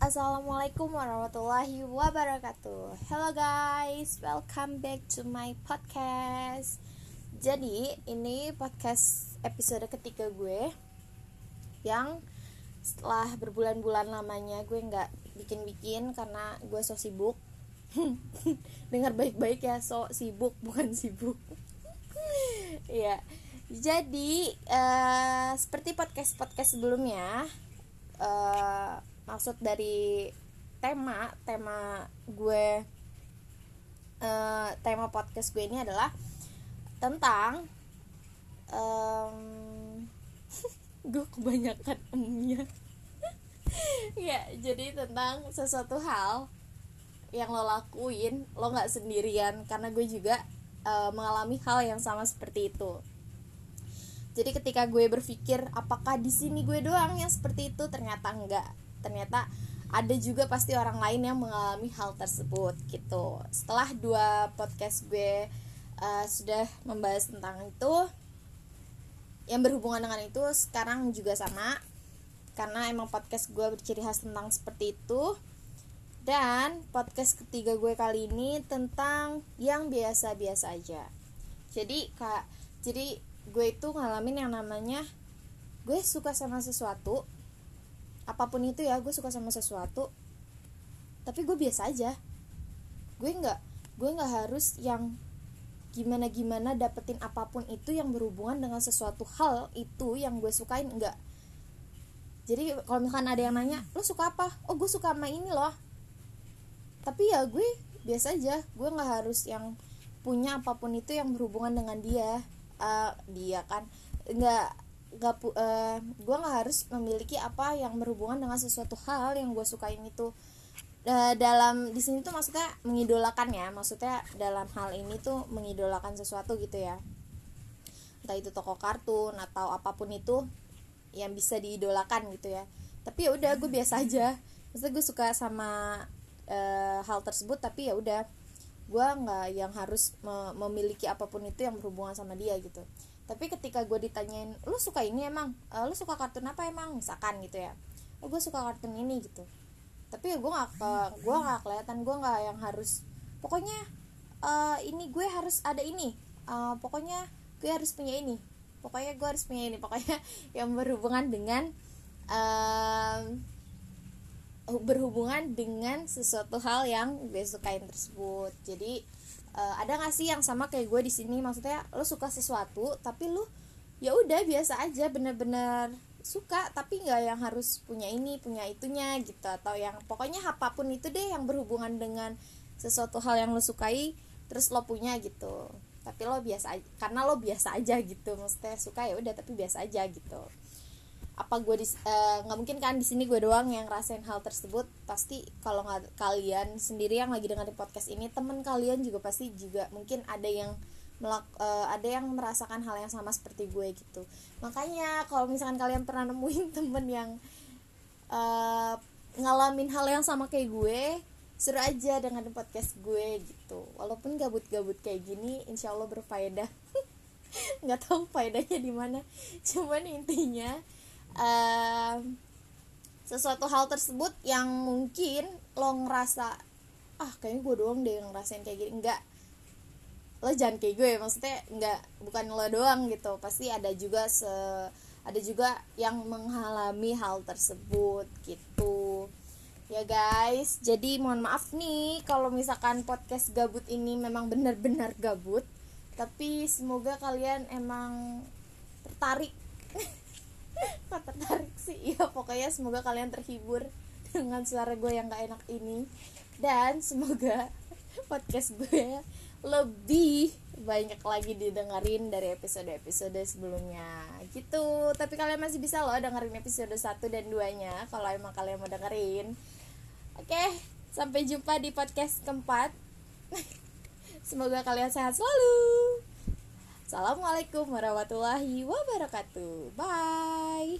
Assalamualaikum warahmatullahi wabarakatuh. Hello guys, welcome back to my podcast. Jadi ini podcast episode ketiga gue Yang setelah berbulan-bulan lamanya gue nggak bikin-bikin karena gue so sibuk. Dengar baik-baik ya, so sibuk bukan sibuk. Iya, jadi uh, seperti podcast-podcast sebelumnya uh, maksud dari tema tema gue uh, tema podcast gue ini adalah tentang um, gue kebanyakan emnya. Ya jadi tentang sesuatu hal yang lo lakuin lo nggak sendirian karena gue juga uh, mengalami hal yang sama seperti itu. Jadi ketika gue berpikir apakah di sini gue doang yang seperti itu? Ternyata enggak ternyata ada juga pasti orang lain yang mengalami hal tersebut gitu. Setelah dua podcast gue uh, sudah membahas tentang itu yang berhubungan dengan itu sekarang juga sama karena emang podcast gue berciri khas tentang seperti itu. Dan podcast ketiga gue kali ini tentang yang biasa-biasa aja. Jadi kak jadi gue itu ngalamin yang namanya gue suka sama sesuatu apa pun itu ya gue suka sama sesuatu. Tapi gue biasa aja. Gue nggak gue nggak harus yang gimana gimana dapetin apa pun itu yang berhubungan dengan sesuatu hal itu yang gue sukain enggak jadi kalau misalkan ada yang nanya lo suka apa? Oh gue suka sama ini loh. Tapi ya gue biasa aja. Gue nggak harus yang punya apa pun itu yang berhubungan dengan dia. Uh, dia kan nggak gak uh, eh, gue nggak harus memiliki apa yang berhubungan dengan sesuatu hal yang gue sukain itu. Uh, dalam di sini tuh maksudnya mengidolakan ya maksudnya dalam hal ini tuh mengidolakan sesuatu gitu ya. Entah itu toko kartun atau apa pun itu yang bisa diidolakan gitu ya. Tapi ya udah gue biasa aja. Maksudnya gue suka sama uh, hal tersebut tapi ya udah. Gue nggak yang harus memiliki apa pun itu yang berhubungan sama dia gitu tapi ketika gue ditanyain lu suka ini emang? Uh, lu suka kartun apa emang? Misalkan gitu ya. Oh gue suka kartun ini gitu. Tapi ya gue gak ke gue gak kelihatan gue nggak yang harus pokoknya uh, ini gue harus ada ini. Uh, pokoknya gue harus punya ini. Pokoknya gue harus punya ini. Pokoknya yang berhubungan dengan uh, berhubungan dengan sesuatu hal yang gue sukain tersebut. Jadi uh, ada gak sih yang sama kayak gue di sini? Maksudnya lo suka sesuatu tapi lo ya udah biasa aja bener-bener suka tapi nggak yang harus punya ini punya itunya gitu. Atau yang pokoknya apa pun itu deh yang berhubungan dengan sesuatu hal yang lo sukai terus lo punya gitu. Tapi lo biasa karena lo biasa aja gitu. Maksudnya suka ya udah tapi biasa aja gitu apa gue di eh, nggak uh, mungkin kan di sini gue doang yang rasain hal tersebut. Pasti kalau nggak kalian sendiri yang lagi dengerin podcast ini temen kalian juga pasti juga mungkin ada yang melak, uh, ada yang merasakan hal yang sama seperti gue gitu. Makanya kalau misalkan kalian pernah nemuin temen yang uh, ngalamin hal yang sama kayak gue suruh aja dengan podcast gue gitu. Walaupun gabut-gabut kayak gini insya Allah berfaedah. Nggak tahu faedahnya di mana. Cuman intinya uh, sesuatu hal tersebut yang mungkin lo ngerasa ah kayaknya gue doang deh yang ngerasain kayak gini. Enggak lo jangan kayak gue maksudnya enggak bukan lo doang gitu. Pasti ada juga se ada juga yang mengalami hal tersebut gitu. Ya guys jadi mohon maaf nih kalau misalkan podcast gabut ini memang benar-benar gabut tapi semoga kalian emang tertarik kok tertarik sih. Ya pokoknya semoga kalian terhibur dengan suara gue yang gak enak ini. Dan semoga podcast gue lebih banyak lagi didengerin dari episode-episode sebelumnya. Gitu. Tapi kalian masih bisa loh dengerin episode 1 dan 2 nya kalau emang kalian mau dengerin. Oke sampai jumpa di podcast keempat. Semoga kalian sehat selalu Assalamualaikum warahmatullahi wabarakatuh. Bye.